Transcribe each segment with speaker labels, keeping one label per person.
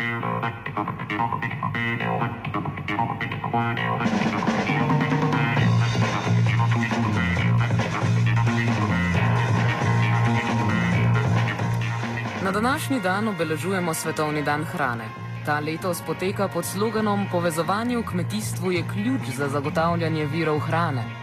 Speaker 1: Na današnji dan obeležujemo Svetovni dan hrane. Ta letos poteka pod sloganom Povezovanje v kmetijstvu je ključ za zagotavljanje virov hrane.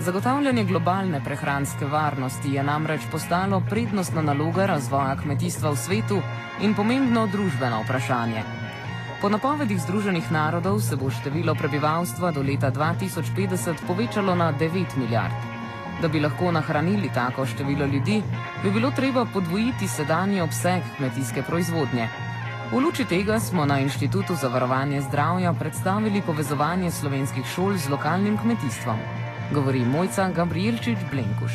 Speaker 1: Zagotavljanje globalne prehranske varnosti je namreč postalo prednostna naloga razvoja kmetijstva v svetu in pomembno družbeno vprašanje. Po napovedih Združenih narodov se bo število prebivalstva do leta 2050 povečalo na 9 milijard. Da bi lahko nahranili tako število ljudi, bi bilo treba podvojiti sedanji obseg kmetijske proizvodnje. V luči tega smo na Inštitutu za varovanje zdravja predstavili povezovanje slovenskih šol z lokalnim kmetijstvom. Govori Mojca Gabrielčič Blenkuš.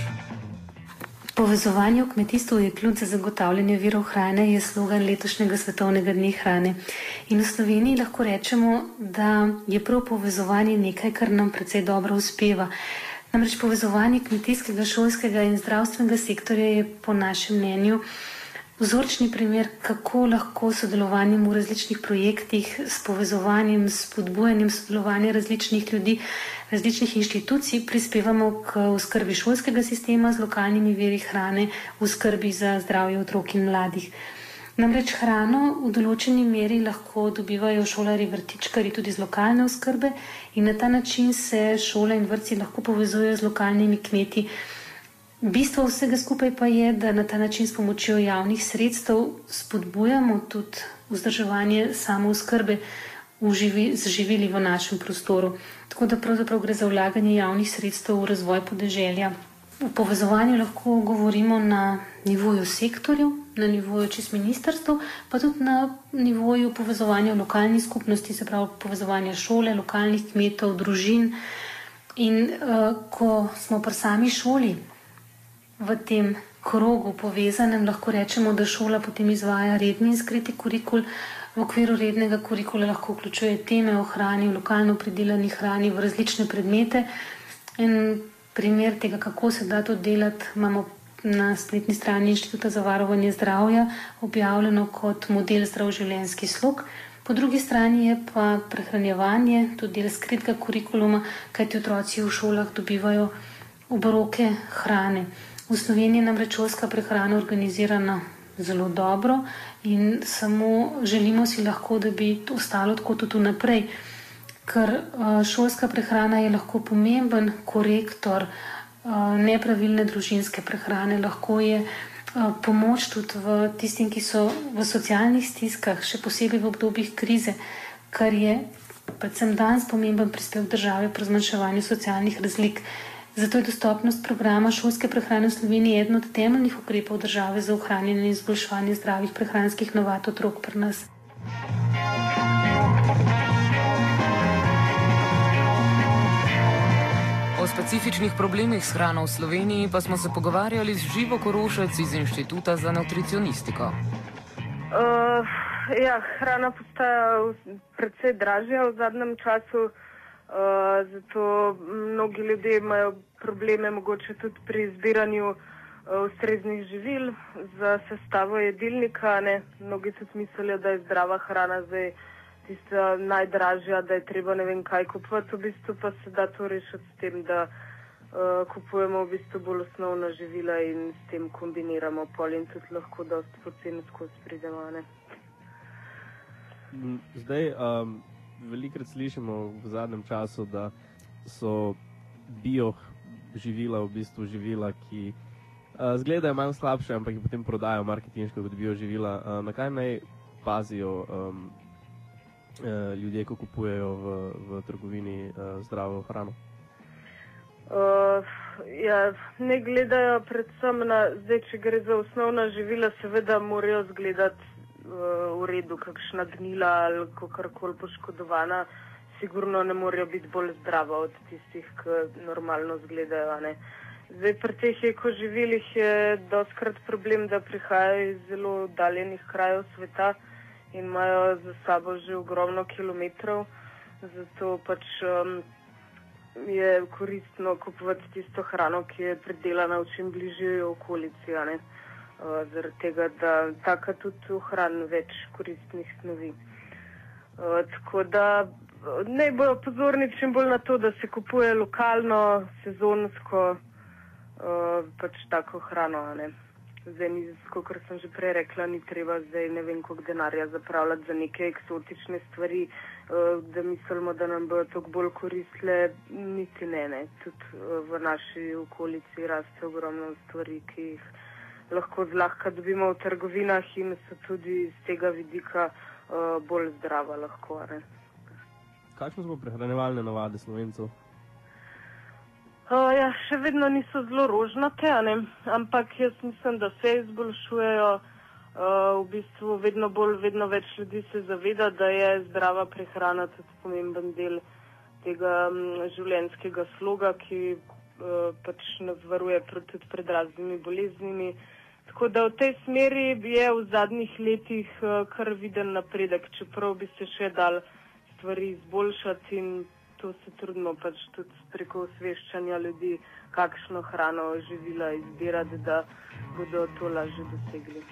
Speaker 2: Povezovanje v kmetijstvu je ključ za zagotavljanje virov hrane, je slogan letošnjega svetovnega dne hrane. In v Sloveniji lahko rečemo, da je prav povezovanje nekaj, kar nam precej dobro uspeva. Namreč povezovanje kmetijskega, šolskega in zdravstvenega sektorja je po našem mnenju vzorčni primer, kako lahko sodelovanjem v različnih projektih, s povezovanjem, s podbujanjem sodelovanja različnih ljudi, različnih inštitucij prispevamo k skrbi šolskega sistema z lokalnimi veri hrane, v skrbi za zdravje otrok in mladih. Namreč hrano v določeni meri lahko dobivajo šolari vrtičkari tudi z lokalne oskrbe in na ta način se šole in vrtci lahko povezujejo z lokalnimi kmeti. Bistvo vsega skupaj pa je, da na ta način s pomočjo javnih sredstev spodbujamo tudi vzdrževanje samo skrbe z živili v našem prostoru. Tako da pravzaprav gre za vlaganje javnih sredstev v razvoj podeželja. V povezovanju lahko govorimo na nivoju sektorjev, na nivoju čist ministrstv, pa tudi na nivoju povezovanja v lokalni skupnosti, se pravi povezovanja šole, lokalnih kmetov, družin. In uh, ko smo pri sami šoli, v tem krogu povezanem, lahko rečemo, da šola potem izvaja redni in skriti kurikul. V okviru rednega kurikula lahko vključuje teme o hrani, v lokalno pridelani hrani, v različne predmete. In primer tega, kako se da to delati, imamo na spletni strani Inštituta za varovanje zdravja objavljeno kot model zdrav življenjski slog. Po drugi strani je pa prehranjevanje, tudi del skritega kurikuluma, kajti otroci v šolah dobivajo obroke hrane. V Sloveniji namreč šolska prehrana organizirana zelo dobro in samo želimo si lahko, da bi to ostalo tako tudi naprej. Ker šolska prehrana je lahko pomemben korektor nepravilne družinske prehrane, lahko je pomoč tudi tistim, ki so v socialnih stiskah, še posebej v obdobjih krize, kar je predvsem danes pomemben prispevek države pri zmanjševanju socialnih razlik. Zato je dostopnost programa šolske prehrane v Sloveniji eden od temeljnih ukrepov države za ohranjanje in izboljševanje zdravih prehranskih novat otrok pri nas.
Speaker 1: O specifičnih problemih s hrano v Sloveniji pa smo se pogovarjali z Živo Korošec iz Inštituta za nutricionistiko.
Speaker 3: Uh, ja, hrana postaja precej dražja v zadnjem času. Uh, zato mnogi ljudje imajo probleme mogoče tudi pri izbiranju uh, ustreznih živil za sestavo jedilnika. Ne? Mnogi tudi mislijo, da je zdrava hrana zdaj tista najdražja, da je treba ne vem kaj kupovati, v bistvu pa se da to rešiti s tem, da uh, kupujemo v bistvu bolj osnovna živila in s tem kombiniramo pol in tudi lahko dosti poceni skozi pridemo.
Speaker 4: Zdaj, um, velikrat slišimo v zadnjem času, da so bio živila v bistvu živila, ki uh, zgledajo manj slabše, ampak jih potem prodajo marketinško kot bio živila. Uh, na kaj naj pazijo um, uh, ljudje, ko kupujejo v, v trgovini uh, zdravo hrano?
Speaker 3: Uh, ja, ne gledajo predvsem na, zdaj, če gre za osnovna živila, seveda morajo zgledati v redu, kakšna gnila ali kakorkoli poškodovana, sigurno ne morejo biti bolj zdrava od tistih, ki normalno izgledajo. Zdaj, pri teh ekoživilih je doskrat problem, da prihajajo iz zelo oddaljenih krajev sveta in imajo za sabo že ogromno kilometrov, zato pač um, je koristno kupovati tisto hrano, ki je predelana v čim bližji okolici. uh, zaradi tega, da taka tudi ohrani več koristnih snovi. Uh, tako da naj bojo pozorni čim bolj na to, da se kupuje lokalno, sezonsko, pač tako hrano. Ne? Zdaj, ni, kot sem že prej rekla, ni treba zdaj ne vem, koliko denarja zapravljati za neke eksotične stvari, da mislimo, da nam bodo tako bolj koristile, niti ne. ne. Tudi v naši okolici raste ogromno stvari, ki jih lahko zlahka dobimo v trgovinah in so tudi z tega vidika uh, bolj zdrava lahko. Ne.
Speaker 4: Kakšne so prehranjevalne navade slovencev?
Speaker 3: Uh, ja, še vedno niso zelo rožnate, ampak jaz mislim, da se izboljšujejo. Uh, v bistvu vedno bolj, vedno več ljudi se zaveda, da je zdrava prehrana tudi pomemben del tega um, življenjskega sloga, ki uh, pač nas varuje tudi pred raznimi boleznimi. Tako da v tej smeri je v zadnjih letih uh, kar viden napredek, čeprav bi se še dal stvari izboljšati in to se trudimo pač tudi preko osveščanja ljudi, kakšno hrano živila izbirati, da bodo to lažje dosegli.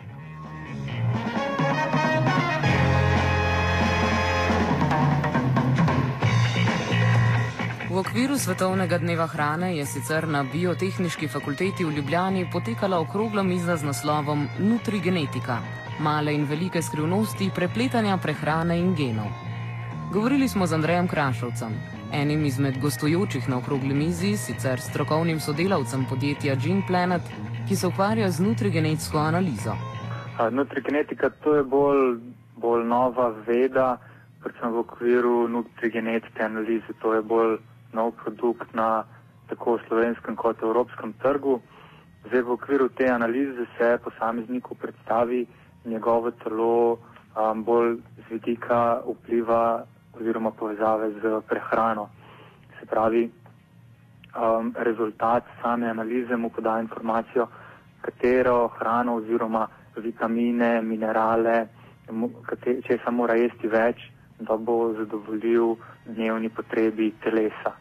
Speaker 1: Okviru Svetovnega dneva hrane je sicer na Biotehnički fakulteti v Ljubljani potekala okrogla miza z naslovom Nutrigenetika - male in velike skrivnosti prepletanja prehrane in genov. Govorili smo z Andrejem Krašovcem, enim izmed gostujočih na okrogli mizi, sicer strokovnim sodelavcem podjetja Gene Planet, ki se ukvarja z nutrigenetsko analizo.
Speaker 5: Nutrigenetika to je bolj, bolj nova veda, predvsem v okviru nutrigenetske analize. To je bolj nov produkt na tako slovenskem kot evropskem trgu. Zdaj v okviru te analize se posamezniku predstavi njegovo telo um, bolj z vidika vpliva oziroma povezave z prehrano. Se pravi, um, rezultat same analize mu poda informacijo, katero hrano oziroma vitamine, minerale, če se mora jesti več, da bo zadovoljil dnevni potrebi telesa.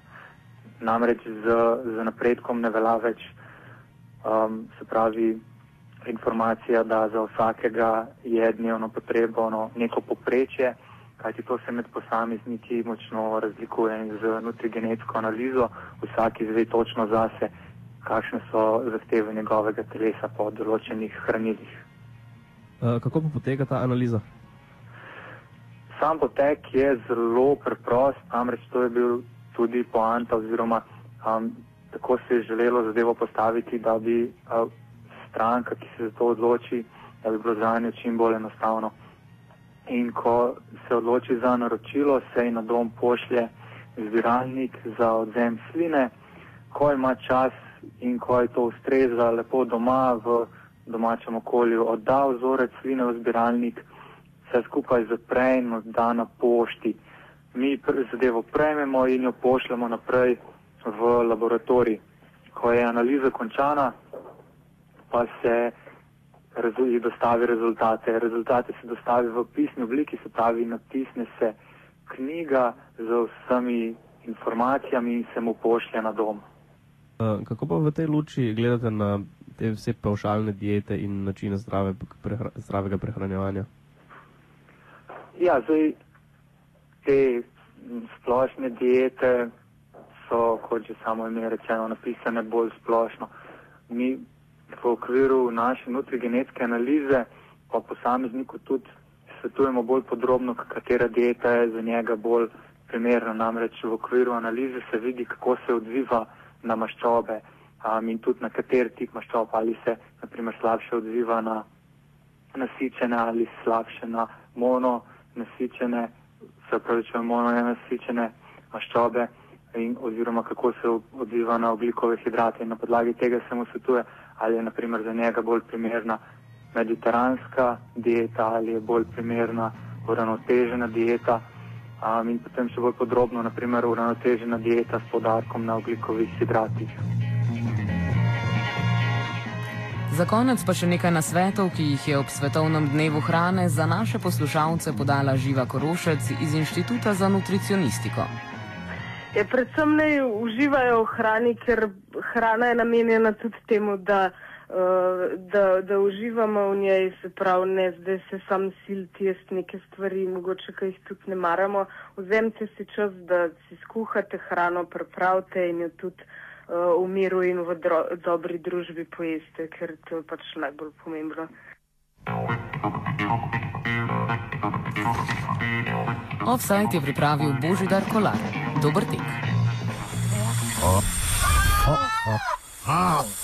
Speaker 5: Namreč z, z napredkom ne velja več, um, se pravi, informacija, da za vsakega je dnevno potrebno neko poprečje kajti to se med posamezniki močno razlikuje in z nutrigenetsko analizo vsak izve točno zase, kakšne so zahteve njegovega telesa po določenih hranilih.
Speaker 4: Uh, kako pa poteka ta analiza?
Speaker 5: Sam potek je zelo preprost, namreč to je bil tudi poanta oziroma um, tako se je želelo zadevo postaviti, da bi uh, stranka, ki se za to odloči, da bi bilo za njo čim bolj enostavno. In ko se odloči za naročilo, se ji na dom pošlje zbiralnik za odzem sline, ko ima čas in ko je to ustreza lepo doma v domačem okolju, odda vzorec sline v zbiralnik, se skupaj zapre in odda na pošti. Mi zadevo prejmemo in jo pošljemo naprej v laboratorij. Ko je analiza končana, pa se jih dostavi rezultate. Rezultate se dostavi v pisni obliki, se pravi, natisne se knjiga z vsemi informacijami in se mu pošlje na dom.
Speaker 4: Uh, kako pa v tej luči gledate na te vse pavšalne diete in načine zdrave, prehra, zdravega prehranjevanja?
Speaker 5: Ja, zdaj te splošne diete so, kot že samo ime rečeno, napisane bolj splošno. Mi v okviru naše nutrigenetske analize pa posamezniku tudi svetujemo bolj podrobno, katera dieta je za njega bolj primerna. Namreč v okviru analize se vidi, kako se odziva na maščobe um, in tudi na kateri tip maščob, ali se naprimer slabše odziva na nasičene ali slabše na mono nasičene, se pravi, če mono nenasičene maščobe in oziroma kako se odziva na oglikove hidrate in na podlagi tega se mu svetuje, ali je naprimer za njega bolj primerna mediteranska dieta ali je bolj primerna uravnotežena dieta um, in potem še bolj podrobno, naprimer uravnotežena dieta s podarkom na oglikovih hidratih.
Speaker 1: Za konec pa še nekaj nasvetov, ki jih je ob Svetovnem dnevu hrane za naše poslušalce podala Živa Korošec iz Inštituta za nutricionistiko.
Speaker 3: Je predvsem ne uživajo v hrani, ker hrana je namenjena tudi temu, da da, da uživamo v njej, se pravi, ne zdaj se sam silti jesti neke stvari, mogoče, ki jih tudi ne maramo. Vzemite si čas, da si skuhate hrano, pripravite in jo tudi uh, v miru in v dro, dobri družbi pojeste, ker to je pač najbolj pomembno.
Speaker 1: Offside je pripravil Božidar Kolar. Dober tek. Oh. Oh. Oh. Oh.